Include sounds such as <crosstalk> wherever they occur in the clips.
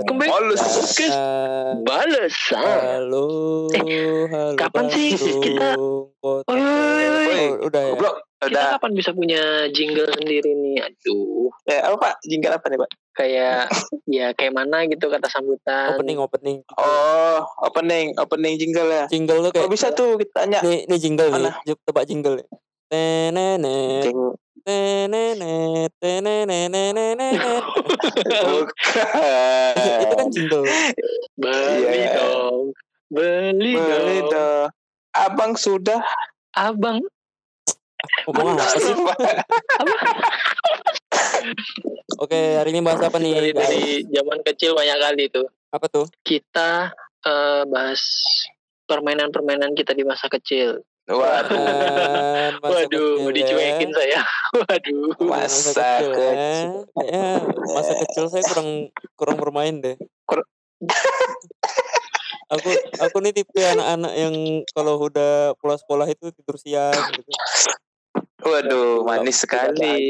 Welcome back. Halus. Podcast balasan. Halo, halo. Kapan sih kita-. Oh, udah ya. Goblok. Kita Udah. kapan bisa punya jingle sendiri nih? Aduh, Eh, apa Pak? Jinggal apa nih Pak? kayak ya kayak mana gitu kata sambutan. Opening, opening. Oh, opening, opening jingle ya. Jingle Kok kayak. bisa tuh kita tanya? Nih, nih jingle nih. Mana? Jep, tebak jingle nih. Tenenet, tenenenenenet. Bukan. Itu kan jingle. Beli Iya. dong. Beli, Beli dong. dong. Abang sudah Abang Ngomong apa sih? Oke, hari ini bahas apa nih? dari, dari zaman kecil banyak kali tuh. Apa tuh? Kita eh, bahas permainan-permainan kita di masa kecil. Waduh? Masa Waduh, kecil, dicuekin ya? saya. <laughs> Waduh. masa ya. kecil. Kayaknya masa kecil saya kurang kurang bermain deh. Kur- aku aku nih tipe anak-anak yang kalau udah pulang sekolah itu tidur siang gitu. Waduh, manis sekali.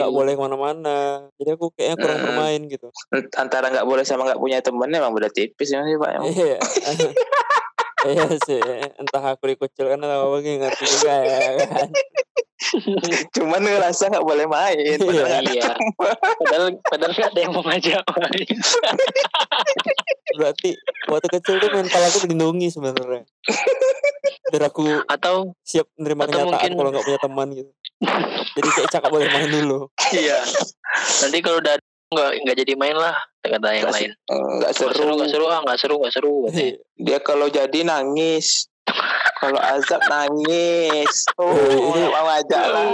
Gak boleh ke mana-mana. Jadi aku kayaknya kurang Hmm. bermain gitu. Antara nggak boleh sama nggak punya temen emang beda tipis ya sih Pak. Iya. <laughs> Iya sih, entah aku dikucilkan atau apa gitu, ngerti juga ya kan. <laughs> Cuman ngerasa nggak boleh main. Iya. padahal Iya. Padahal padahal nggak ada yang mau ngajak main. <laughs> Berarti waktu kecil tuh mental aku dilindungi sebenarnya. Biar aku Atau siap menerima Atau kenyataan mungkin- kalau nggak punya teman gitu. Jadi kayak cakap boleh main dulu. iya. Nanti kalau udah nggak nggak jadi main lah kata yang lain. Nggak Nggak seru nggak seru ah nggak seru nggak seru. <laughs> Dia kalau jadi nangis. kalau azab nangis. <laughs> Oh, itu- nggak mau aja lah.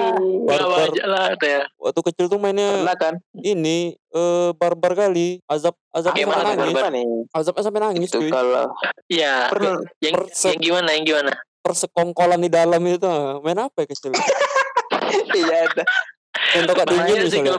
Barbar. wajah lah katanya. Waktu kecil tuh mainnya Pernah kan? ini eh barbar kali. Azab azabnya Gimana sampai tuh, nangis. Azabnya sampai nangis Itu kalau Iya. pernah Yang perse- yang gimana yang gimana? Persekongkolan di dalam itu ah. main apa ya kecil? <laughs> iya ada. Main tokak dingin misalnya.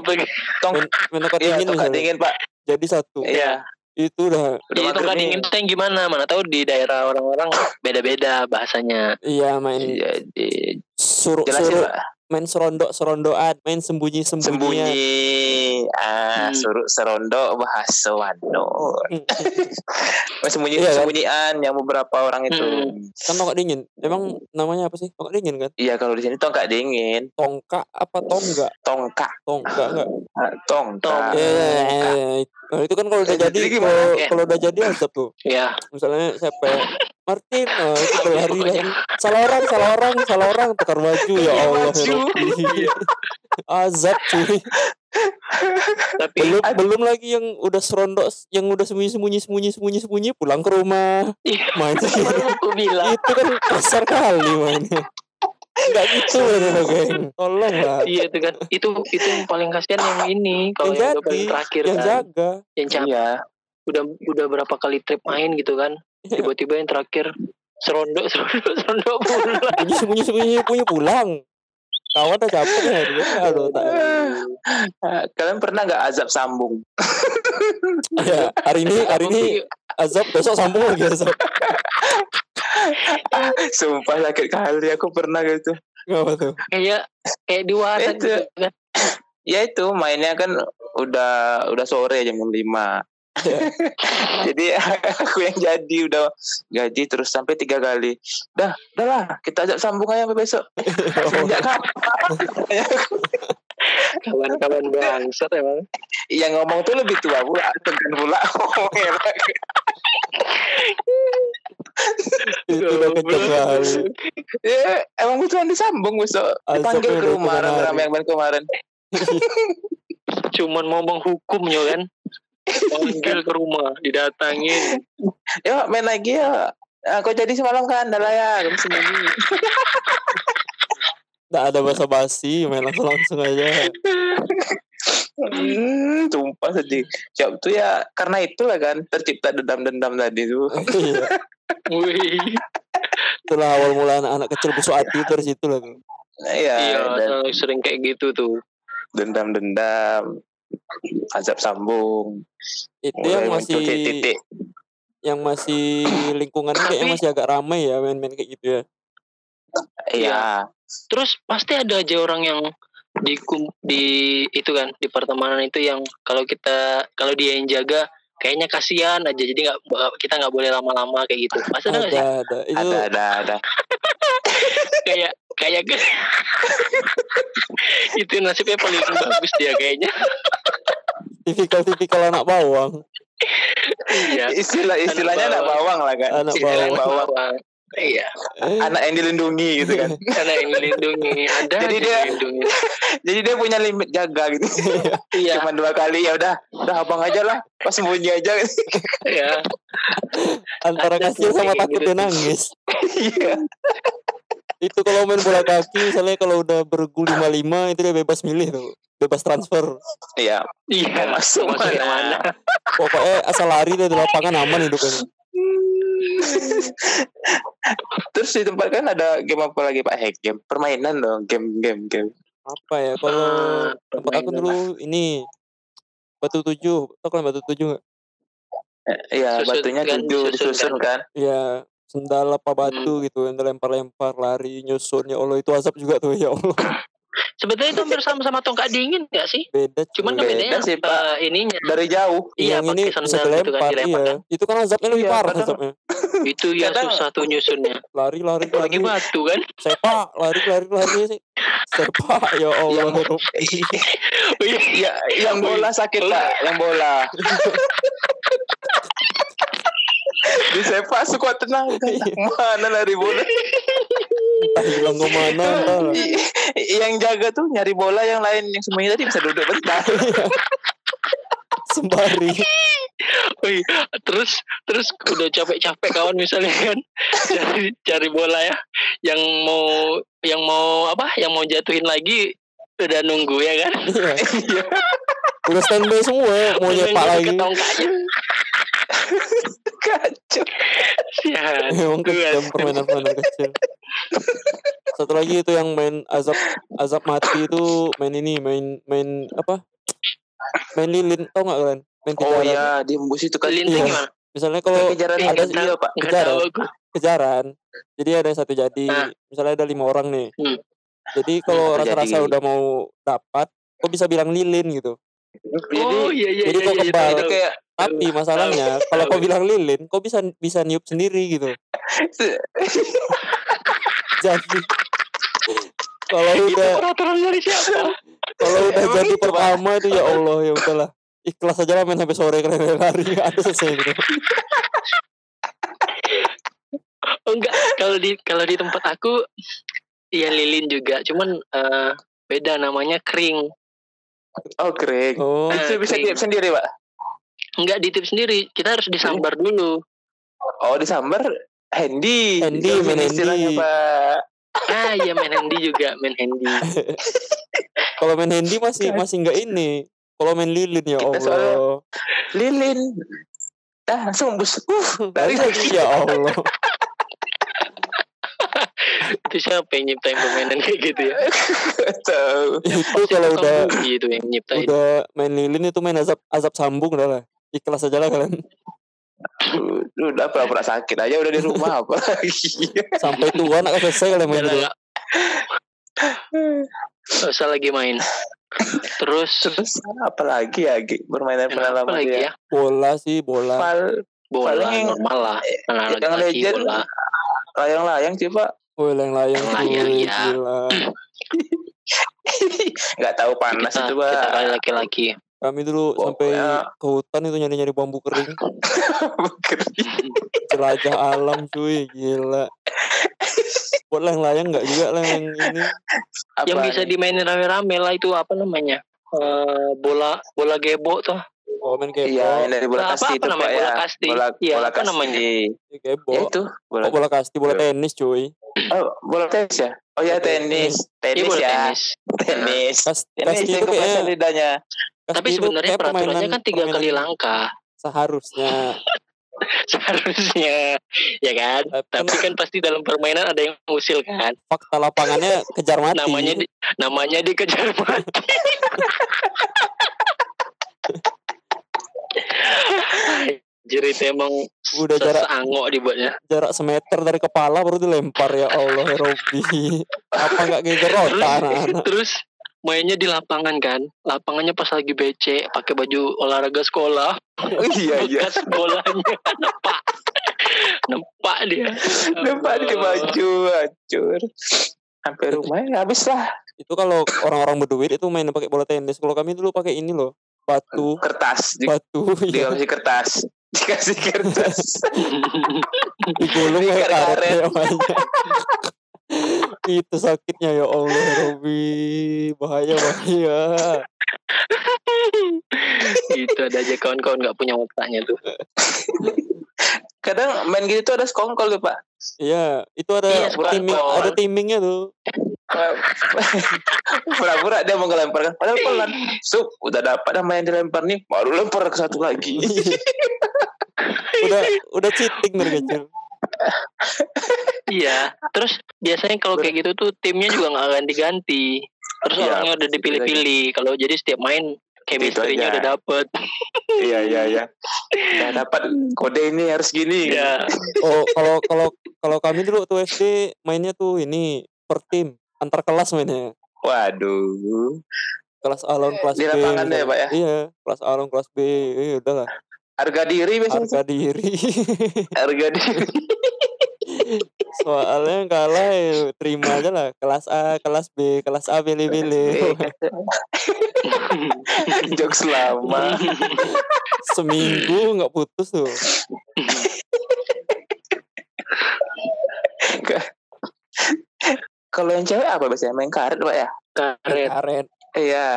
Tong tokak iya dingin misalnya. dingin Pak. Jadi satu. Iya. Itu udah Jadi tongkat dingin itu yang gimana? Mana tahu di daerah orang-orang beda-beda bahasanya. iya main Jadi suruh jelasin suruh Pak. Main serondok serondoan, main sembunyi sembunyian. Sembunyi. Ah, Hmm. suruh serondo bahasa wano. <laughs> Sembunyi Iya kan? sembunyian yang beberapa orang itu. Hmm. Kan tongkat dingin. Emang namanya apa sih? Tongkat dingin kan? Iya kalau di sini tongkat dingin, Tongkak apa tonggak? tongkak, Tongkak enggak? Ah, tongkak. Iya, iya, iya, iya. Nah, itu kan kalau udah jadi kalau kalau udah jadi azab tuh. Ya. Misalnya siapa? Martin, itu berlari lagi. Salah orang, salah orang, salah orang tukar baju ya Iya, Allah. ya. Rabbi. azab cuy. Tapi Belum belum lagi yang udah serondok, yang udah sembunyi sembunyi sembunyi sembunyi sembunyi pulang ke rumah. Iya. Main <laughs> aku bilang. itu kan kasar kali mainnya. Enggak gitu <laughs> loh, geng. Tolong lah. Iya itu kan itu itu yang paling kasihan yang ini kalau Yang yang, jadi, paling terakhir yang kan jaga. yang capek Iya. udah udah berapa kali trip main gitu kan <laughs> tiba-tiba yang terakhir serondok <laughs> serondok serondok pulang Sembunyi sembunyi sembunyi punya pulang. Kawan udah capek ya dia. Aduh, tak. Ah, Kalian pernah nggak azab sambung? <laughs> Ya, hari ini hari ini azab besok sambung lagi azab. Sumpah sakit kali aku pernah gitu. Ngapa tuh? kayak kayak di waran Itu. gitu kan Ya itu mainnya kan udah udah sore jam 5 <laughs> Jadi <laughs> aku yang jadi udah gaji terus sampai tiga kali. Dah, dah lah kita ajak sambung aja sampai besok. <laughs> Sejak kapan? kawan-kawan bangsat emang yang ngomong tuh lebih tua pula, tekan pula ngomongnya. Itu udah kenceng kali. Ya, emang butuhan disambung besok. Azab Dipanggil ke rumah rame-rame yang kemarin. cuman mau menghukumnya kan panggil <laughs> ke rumah didatangin Yuk main lagi ya. Aku jadi semalam kan, dah lah ya, kamu sembunyi. Nggak ada basa-basi, main langsung langsung aja. Hmm, tumpah sedih. Siap tuh ya karena itulah kan tercipta dendam-dendam tadi tuh. <laughs> Iya. wih Itulah awal mula anak-anak kecil busuk hati itu dari situ lah. tuh. Iya, iya dan sering kayak gitu tuh dendam-dendam, azab sambung, Itu yang masih titik-titik. yang masih lingkungan kayaknya Tapi- masih agak ramai ya main-main kayak gitu ya. Iya, terus pasti ada aja orang yang di kum- di itu kan di pertemanan itu yang kalau kita kalau dia yang jaga kayaknya kasihan aja. Jadi nggak kita nggak boleh lama-lama kayak gitu. Masa ada nggak sih? Ada ada. Itu Ada ada ada. <laughs> kayak kayak <laughs> itu nasibnya paling bagus dia kayaknya tipikal-tipikal anak bawang iya Istilah istilahnya anak Anak bawang lah kan. Anak Istilah bawang. bawang. iya Eh, Anak yang dilindungi gitu kan. <laughs> karena yang dilindungi ada Jadi dia- yang dilindungi <laughs> Jadi dia punya limit jaga gitu. iya Cuma dua kali ya udah, udah abang aja lah. Pas sembunyi aja. iya antara tuh sama takut gitu. dia nangis Iya. Itu kalau main bola kaki misalnya kalau udah bergu 55 itu dia bebas milih tuh bebas transfer Iya. iya masuk mana? mana pokoknya asal lari dari lapangan aman hidupnya Terus di tempat kan ada game apa lagi Pak? Hack game, permainan dong, game game game. apa ya kalau Ah, tempat aku permainan dulu ini batu tujuh tau kan batu tujuh nggak Iya, batunya kan, tujuh disusun disusun kan. ya sendal apa batu gitu yang lempar-lempar lari nyusun ya Allah itu asap juga tuh ya Allah <laughs> Sebetulnya itu hampir sama-sama tongkat dingin gak sih? beda Cuman kan bedanya Beda sih, Pak. eh, ininya. Dari jauh. Iya, yang ini sandal gitu kan, dilempar dilempar iya kan. itu kan azabnya lebih Iya, parah kadang- azabnya <laughs> Itu ya Kadang- susah tuh nyusunnya. lari lari lari Lagi batu kan. sepak lari lari lari sih sepak ya <laughs> Allah Yang- Rob. Iya. Iya, yang bola sakit Pak, yang bola. Di sepak sekuat tenang. Mana lari bola? lah. I- yang jaga tuh nyari bola yang lain yang semuanya tadi bisa duduk bentar. sembari. Wih, terus terus udah capek-capek kawan misalnya kan? Cari cari bola ya. Yang mau yang mau apa? Yang mau jatuhin lagi udah nunggu ya kan? Iya. Udah standby semua mau nyepak lagi. ke <laughs> sian emang kejam kan. permainan-permainan kecil satu lagi itu yang main azab azab mati itu main ini main main apa main lilin tau nggak kalian main Oh kejaran iya, di embus itu kali. Lilin tuh Iya. gimana misalnya kalau Kejaran ada iya, Pak. Kejaran. kejaran jadi ada satu jadi Nah. misalnya ada lima orang nih Hmm. jadi kalau Satu rasa-rasa udah mau dapat kok bisa bilang lilin gitu oh iya iya jadi iya, kok iya, kebal. tahu, Itu kayak tapi masalahnya kalau kau bilang lilin kau bisa bisa niup sendiri gitu. Jadi kalau udah peraturan dari siapa? kalau udah Emang jadi gitu, pertama itu ya Allah ya udahlah. Ikhlas aja lah main sampai sore kalian lari nggak ada selesai gitu. Oh enggak. Kalau di kalau di tempat aku iya lilin juga. Cuman eh, beda namanya kering. Oh kering. oh Itu bisa kering. tiup sendiri, Pak. Enggak ditip sendiri kita harus disambar dulu Oh, disambar handy. Handy, Itu main istilahnya, handy. Pak. ah iya main handy juga main handy <laughs> kalau main handy masih masih nggak ini kalau main lilin ya Kita Allah Lilin. Dah langsung embus. Uh, lari lagi. <laughs> ya Allah <laughs> itu siapa yang nyiptain permainan kayak gitu ya Tahu. itu kalau udah gitu yang nyiptain udah main lilin itu main azab azab sambung udah lah ikhlas aja lah kalian Lu udah pura-pura sakit aja udah di rumah apa lagi. sampai tua nak selesai kalian main nggak usah lagi main terus Terus apa lagi ya, Gi? Permainan apa pengalaman lagi dia. ya bola sih bola Pal, bola Paling yang- normal lah anak yang legend bola layang-layang sih, Pak. oh layang-layang Layang, ya. gila <laughs> Nggak tahu panas kita, itu, kita Pak. kali laki-laki kami dulu Pokoknya- sampai ke hutan itu nyari-nyari <laughs> bambu kering jelajah alam cuy gila buat layang-layang nggak juga layang ini Apa yang bisa dimainin rame-rame lah itu apa namanya Eh, bola bola gebok tuh oh main kebo Iya, yang dari bola Nah, apa- kasti apa itu, namanya? Pak Bola ya. kasti. Bola, Iya, bola apa kasti. namanya? Ya, kebo Ya itu, bola. oh, bola kasti bola Iya. tenis cuy Oh, bola tenis ya? Oh ya, tenis. Iya Tenis bola ya. tenis Tenis. Kas, Tenis kasti yang itu kayak lidahnya. Tapi sebenarnya peraturannya kan tiga kali langkah seharusnya. <laughs> Seharusnya ya kan? Tapi tapi kan pasti dalam permainan ada yang usil kan? fakta lapangannya kejar mati. Namanya di, namanya dikejar mati. <laughs> Jadi itu emang Udah jarak- sesangok dibuatnya. jarak semeter dari kepala baru dilempar ya Allah ya Robbi apa nggak geger otak anak-anak? terus mainnya di lapangan kan. Lapangannya pas lagi becek, pakai baju olahraga sekolah. Oh, iya <laughs> iya. Bekas bolanya nempak. nempak dia. Lupa di baju hancur. Sampai rumahnya habis lah. Itu kalau orang-orang berduit itu main pakai bola tenis. Kalau kami dulu pakai ini loh, batu, Kertas. Di, batu, ya, dikasih kertas. Dikasih kertas. <laughs> digulung kayak karet. Itu sakitnya ya Allah Robi bahaya bahaya itu ada aja kawan-kawan nggak punya otaknya tuh. Kadang main gitu tuh ada skongkol tuh pak. Iya itu ada Iya, timing ada timingnya tuh <laughs> Pura-pura dia mau ngelemparkan. Padahal pelan. Sup, udah dapat nama yang dilempar nih. Baru lempar ke satu lagi. udah udah cheating dari kecil Iya. Terus biasanya kalau kayak gitu tuh timnya juga nggak ganti-ganti. Terus Iya, orangnya udah dipilih-pilih. Kalau jadi setiap main chemistry-nya aja. udah dapet. iya iya iya. Udah dapat kode ini harus gini. Ya. oh kalau kalau kalau kami dulu tuh SD mainnya tuh ini per tim antar kelas mainnya Waduh. kelas A lawan kelas Di B lapangan deh, misalnya. Pak, ya? iya kelas A lawan kelas B eh udahlah Harga diri biasanya. harga diri <laughs> Harga diri. Soalnya yang kalah ya terima aja lah kelas A kelas B kelas A pilih-pilih <laughs> Jokes lama. seminggu nggak putus tuh Kalau yang cewek apa biasanya? Main karet pak ya? Karet. karet Iya.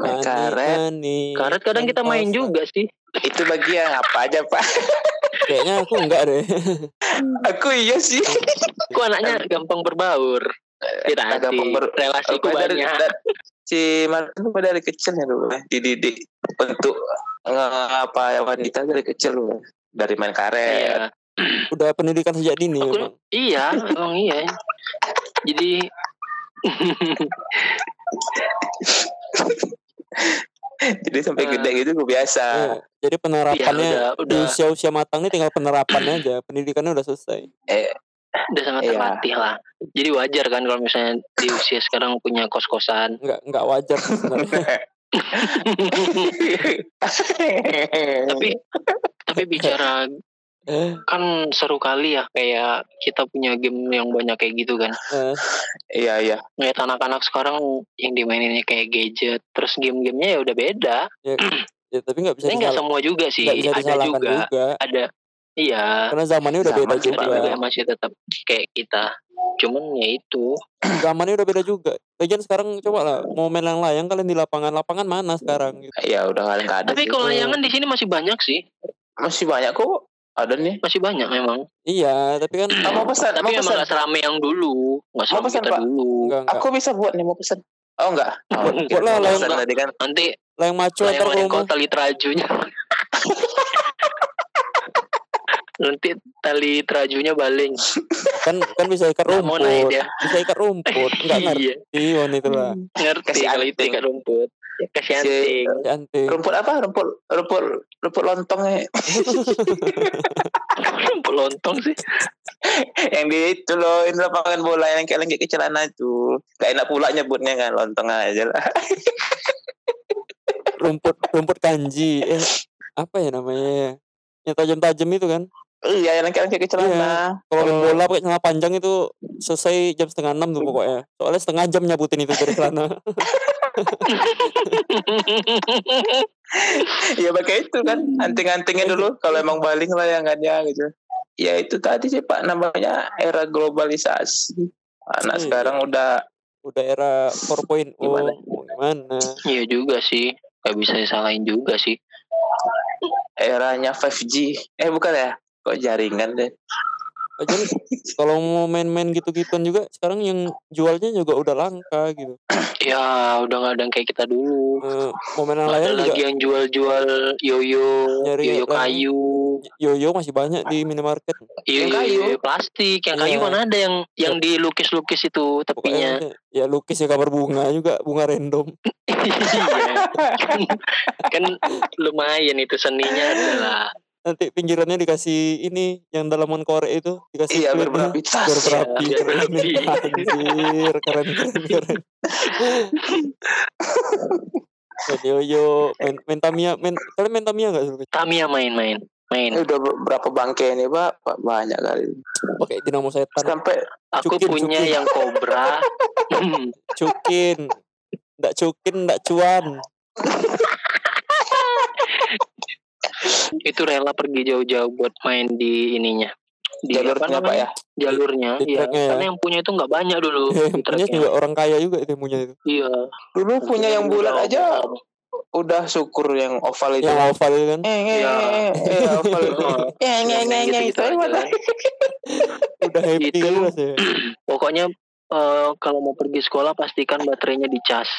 Main karet. Karet kadang kita main juga sih. Itu bagi yang apa aja pak? Kayaknya aku enggak deh <laughs> Aku iya sih. Aku anaknya gampang berbaur. Tidak Agak hati. pember- Relasiku Aku dari, banyak. da- si Martin dari kecil ya dulu dididik untuk apa wanita dari kecil loh dari main karet Iya. udah pendidikan sejak dini Aku- memang Iya, emang iya. Jadi <laughs> jadi sampai Eh. gede gitu gue biasa Iya, jadi penerapannya Iya, udah- di udah. usia usia matang ini tinggal penerapannya aja pendidikannya udah selesai udah sangat Iya. terlatih lah. Jadi wajar kan kalau misalnya di usia sekarang punya kos-kosan. nggak nggak wajar sebenarnya <laughs> tapi tapi bicara Eh, kan seru kali ya kayak kita punya game yang banyak kayak gitu kan. eh, iya iya. Ngeliat anak-anak sekarang yang dimaininnya kayak gadget, terus game-gamenya ya udah beda. ya, ya tapi nggak bisa nggak semua juga sih, ada juga, juga. ada. Iya, karena zamannya udah beda Zaman juga. ada juga yang masih tetap kayak kita. Cuman ya itu, <clears throat> zamannya udah beda juga. Lagian sekarang coba lah mau main layang-layang kalian di lapangan lapangan mana sekarang? Gitu ya udah kalian nggak ada tapi kalau layangan di sini masih banyak sih, masih banyak kok ada nih? Masih banyak memang. iya tapi kan mau pesan? Tapi mau memang pesan? nggak serame yang dulu, nggak serame pesan, kita Pak? dulu. enggak enggak aku bisa buat nih mau pesan? Oh enggak oh, Buat- lah, mau layang- pesan tadi kan. Nanti maco ntar layangan kalau yang kau mau tali terajunya. <laughs> Nanti tali terajunya baling. kan kan bisa ikat Nggak mau naik rumput. dia. bisa ikat rumput. <laughs> Nggak ngerti Iya, wanita lah ngerti Kasih kalau itu ikat rumput. Kasih Si- anting. cantik rumput apa? Rumput rumput rumput lontongnya. <laughs> Rumput lontong sih. yang di itu loh ini lapangan bola yang kayak lagi ke celana itu. Gak enak pula nyebutnya kan lontong aja lah. <laughs> Rumput rumput kanji. Eh apa ya namanya? Yang tajam-tajam itu kan? Iya yang kayak ke celana kalau Oh. bola pakai celana panjang itu selesai jam setengah enam tuh pokoknya. Soalnya setengah jam nyabutin itu dari celana <laughs> Iya pakai itu kan anting-antingnya dulu kalau emang baling layangannya gitu. Ya itu tadi sih Pak namanya era globalisasi. Anak Iya. sekarang udah udah era 4.0 Gimana? gimana Iya juga sih. Gak bisa disalahin juga sih. eranya 5G. Eh bukan ya? Kok jaringan deh. Lagian kalau mau main-main gitu-gituan juga sekarang yang jualnya juga udah langka gitu Ya udah gak ada yang kayak kita dulu. Eh, mau main Nggak ada juga lagi yang jual-jual yoyo, Nyari yoyo kayu, yoyo masih banyak di minimarket yoyo, Yang kayu. yoyo plastik. Yang kayu Iya. mana ada yang yang dilukis-lukis itu tepinya. pokoknya ya lukis ya kabar bunga juga bunga random <laughs> Iya. kan lumayan itu seninya adalah nanti pinggirannya dikasih ini yang dalaman korek itu dikasih Iya, klipnya. berberapi tas. biar berapi biar keren berapi. anjir keren keren keren <laughs> main yoyo main main Tamiya main kalian main Tamiya nggak sih Tamiya main-main. Main. Ini udah berapa bangke ini, Pak? Pak, Banyak kali. pakai dinamo setan Sampai Aku Cukin, punya cukin. yang Cobra. Hmm. <laughs> <laughs> cukin ndak cukin ndak cuan itu rela pergi jauh-jauh buat main di ininya. Di apa jalurnya, namanya? ya. Jalurnya, Di iya. ya. Karena yang punya itu nggak banyak dulu. <laughs> di punya tracknya. juga orang kaya juga itu yang punya itu Iya. Dulu punya yang bulat aja udah syukur yang oval itu. yang oval kan Eh, eh, Iya. eh, eh, oval itu. <laughs> Oh. Eh, eh, eh, eh, itu <laughs> udah happy Itu- gitu <clears throat> Pokoknya eh, kalau mau pergi sekolah pastikan baterainya dicas.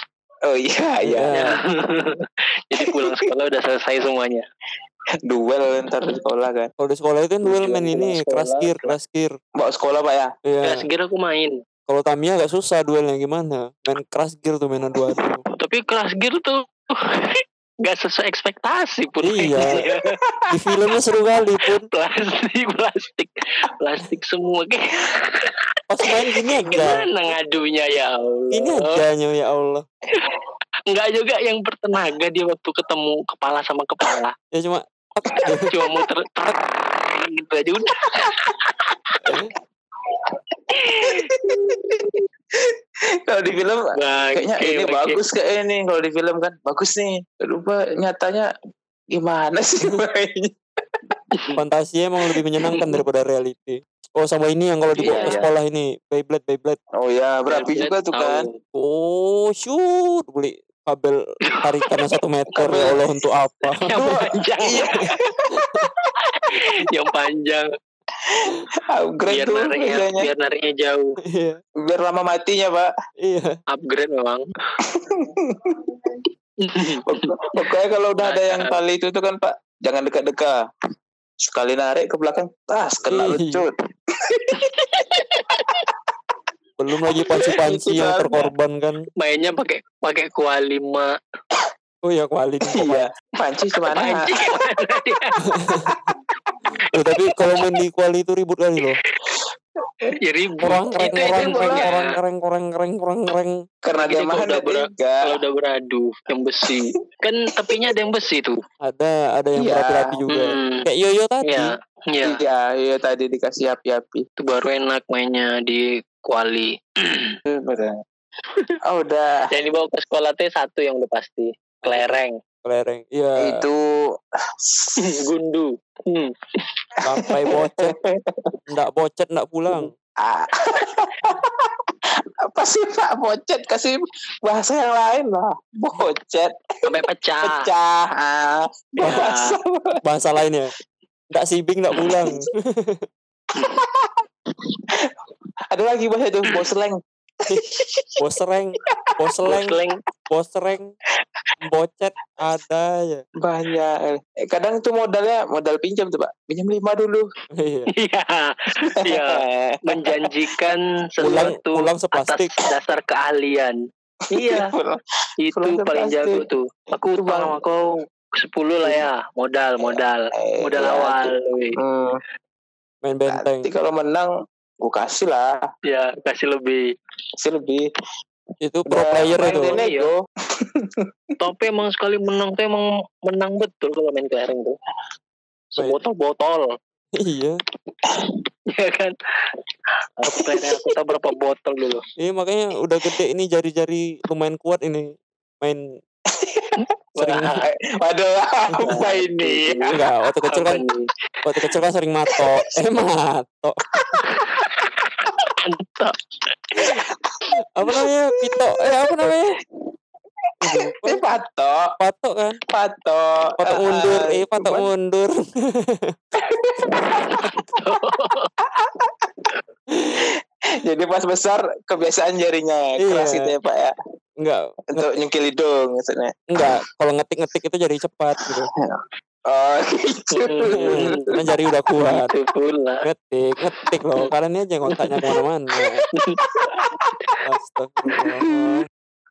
Oh iya, iya. Iya. Jadi pulang sekolah udah selesai semuanya. <laughs> Duel ntar di sekolah kan. kalau di sekolah itu kan duel main ini keras gear keras gear Bawa sekolah, Pak ya. Iya. Ya, segera aku main. kalau Tamiya agak susah duelnya gimana main keras gear tuh mainan dua tuh Tapi kelas gear tuh <laughs> nggak sesuai ekspektasi pun. Iya. <laughs> di filmnya seru kali pun plastik, plastik, plastik semua. Kayak pas main gini aja Gimana ngadunya ya Allah? ini adanya ya Allah Enggak juga yang bertenaga dia waktu ketemu kepala sama kepala. ya cuma Cuma muter gitu aja udah. Kalau di film kayaknya Bangke, ini bangke. bagus kayak ini kalau di film kan bagus nih. Lupa nyatanya gimana sih mainnya? fantasi emang lebih menyenangkan daripada reality oh sama ini yang kalau dibawa Iya, ke iya. sekolah ini Beyblade Beyblade Oh ya, berapi juga tuh Tahu. kan. oh shoot beli kabel tarikannya satu meter ya Allah untuk apa <laughs> Yang panjang. <laughs> Iya. yang panjang. Upgrade Biar tuh nariknya, biasanya. biar nariknya jauh. iya Biar lama matinya, Pak. iya Upgrade memang. <laughs> Pokoknya kalau udah ada yang tali itu tuh kan, Pak, jangan dekat-dekat. Sekali narik ke belakang, tas kena Iya. Belum lagi panci-panci Itu yang terkorban kan Mainnya pakai pakai kuali lima. oh ya kualin <laughs> Iya. Panci ke mana? Panci? Eh, tapi kalau main di kuali itu ribut kali loh Ya ribut. itu kurang kereng makanya. kurang kereng kurang kereng kurang kereng Karena dia mahal udah tiga. Kalau udah beradu yang besi. Kan tepinya ada yang besi tuh. ada ada yang Iya. berapi-api juga Hmm. kayak yoyo tadi. Iya. Iya, iya tadi dikasih api-api. Itu baru enak mainnya di kuali. Oh, udah. <laughs> Yang dibawa ke sekolah teh satu yang udah pasti. Kelereng. kelereng iya Itu <laughs> Gundu. Hmm. sampai bocet ndak bocet ndak pulang Ah. <laughs> apa sih Pak Bocet kasih bahasa yang lain lah. Bocet, Sampai pecah. pecah. Ah. Ya. Bahasa. bahasa lainnya ndak sibing ndak pulang Ada lagi bahasa itu bosleng. <clears throat> bosereng boseleng Bosleng. bosereng bocet ada ya Banyak. Eh, kadang itu modalnya modal pinjam tuh Pak. Pinjam lima dulu. iya Iya. Iya. Menjanjikan pulang sesuatu pulang atas seplastik dasar keahlian. Iya. <laughs> Itu Pulang paling jago tuh. Aku utang sama kau sepuluh lah ya. Modal, modal. Eh, Modal iya, awal. Hmm, main benteng nanti kalau menang gue kasih lah. Ya, kasih lebih. Kasih lebih. itu pro Udah player itu nego. Tapi emang sekali menang tuh emang menang betul kalau main kelereng tuh. Sebotol-botol. iya <laughs> Ya kan? Aku kelereng aku tahu berapa botol dulu. iya makanya udah gede ini jari-jari lumayan kuat ini main <laughs> sering Waduh, apa ini? enggak waktu kecil kan waktu kecil kan sering matok eh matok <laughs> Mantap. apa namanya pito eh apa namanya. Eh, patok, patok kan patok. patok mundur eh patok cuman mundur <laughs> Jadi pas besar kebiasaan jarinya Iya. keras gitu ya Pak ya. enggak Untuk nyengkil hidung maksudnya. enggak kalau ngetik-ngetik itu jadi cepat gitu Oh <laughs> gitu. Hmm. karena jari udah kuat Itu pula. ngetik ngetik loh karena ini aja kontaknya ke mana-mana <laughs> astagfirullah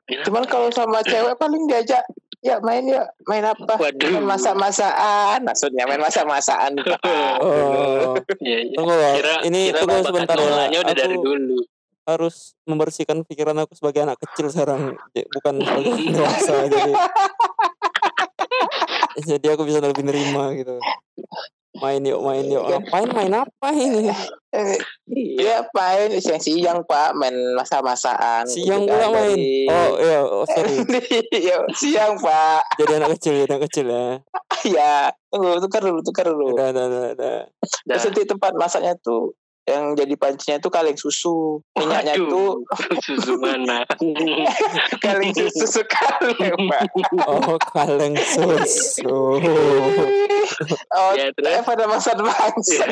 Cuman kalau sama cewek paling diajak ya main yuk main apa Waduh. main masak-masakan maksudnya main masak-masakan <laughs> Oh, Iya, iya. tunggu loh. Kira, Ini kira tunggu sebentar ya. ngolahnya udah dari dulu. harus membersihkan pikiran aku sebagai anak kecil sekarang, Ya, bukan sebagai dewasa. Jadi, <laughs> jadi aku bisa lebih nerima gitu. Main yuk, main yuk. Ngapain main apa ini? Eh, <laughs> Iya. Iya main siang-siang pak main masak-masakan Siang gitu pula kan, main. dari- Oh iya, oh, sorry. <laughs> Iya, siang pak Jadi anak kecil, jadi anak kecil ya. ya tunggu tukar dulu tukar dulu Udah, udah, udah, udah. Dah. terus di tempat masaknya tuh yang jadi pancinya tuh kaleng susu minyaknya tuh Waduh, <laughs> susu mana? <laughs> kaleng susu kaleng pak Oh, kaleng susu. oh Ya, terus? ya, pada masa Iya. bangsa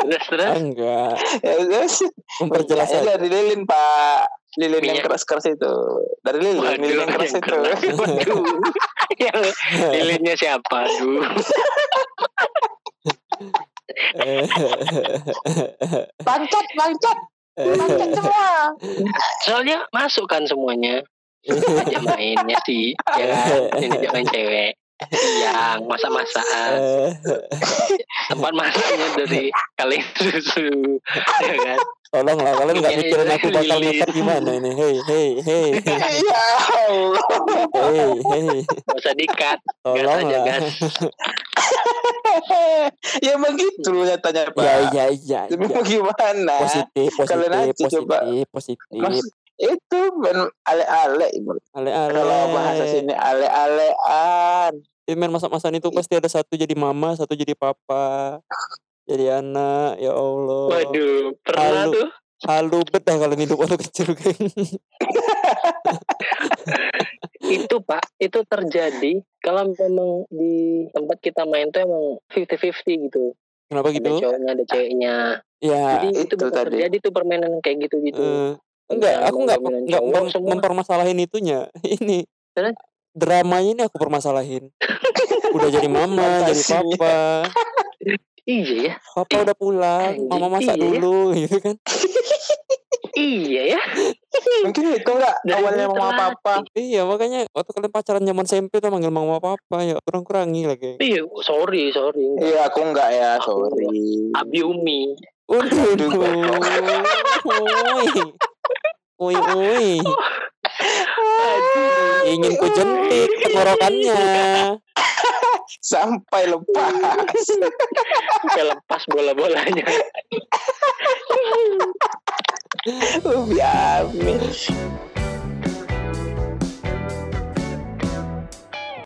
terus terus. Enggak, ya terus memperjelas aja. dari lilin pak lilin yang Minyak. keras keras itu dari lilin Waduh, lilin yang keras yang itu. Yang <laughs> lilinnya siapa? Aduh. Pancat pancat pancat semua Soalnya masuk kan semuanya. Aja mainnya sih. Ya kan? Ini jangan cewek. Yang masak-masakan. Tempat masaknya dari kaleng susu. Ya kan? Tolonglah, kalian nggak mikirin aku bakal nyetar gimana ini? Hei, hei, hei, ya Allah hei, hei. Gak usah dikat. Gas aja gas. <laughs> ya begitu nyatanya pak Ya, ya, ya, Tapi ya. gimana Positif, Kalian positif, aja coba. positif, positif. Mas, itu main ale-ale Ale-ale. kalau bahasa sini ale-alean Di main masak-masakan itu pasti ada satu jadi mama, satu jadi papa, jadi anak. Ya Allah. Waduh, pernah Halu. tuh. Halu bedah kalian hidup waktu kecil, geng. <laughs> Itu Pak, itu terjadi kalau memang di tempat kita main tuh emang 50-50 gitu. Kenapa Ada gitu? cowoknya, ada ceweknya. Ya, Jadi itu, itu tadi. terjadi tuh permainan kayak gitu gitu. eh, enggak, aku enggak enggak mem- semua. mempermasalahin itunya. <laughs> Ini Terus? dramanya ini aku permasalahin. <laughs> Udah jadi mama, jadi papa. Iya ya, Papa udah pulang, mama masak iya ya. dulu <laughs> gitu kan. Iya ya. <laughs> mungkin itu enggak Dari awalnya mama terlatih. papa Iya, makanya waktu kalian pacaran zaman SMP tuh manggil mama papa ya kurang-kurangi lah, geng. Iya, sorry, sorry. iya aku enggak ya sorry Abi Umi. Waduh. Oi. Oi, oi. Ingin ku jentik tenggorokannya. sampai lepas Sampai lepas bola-bolanya. <laughs> Lubiarme.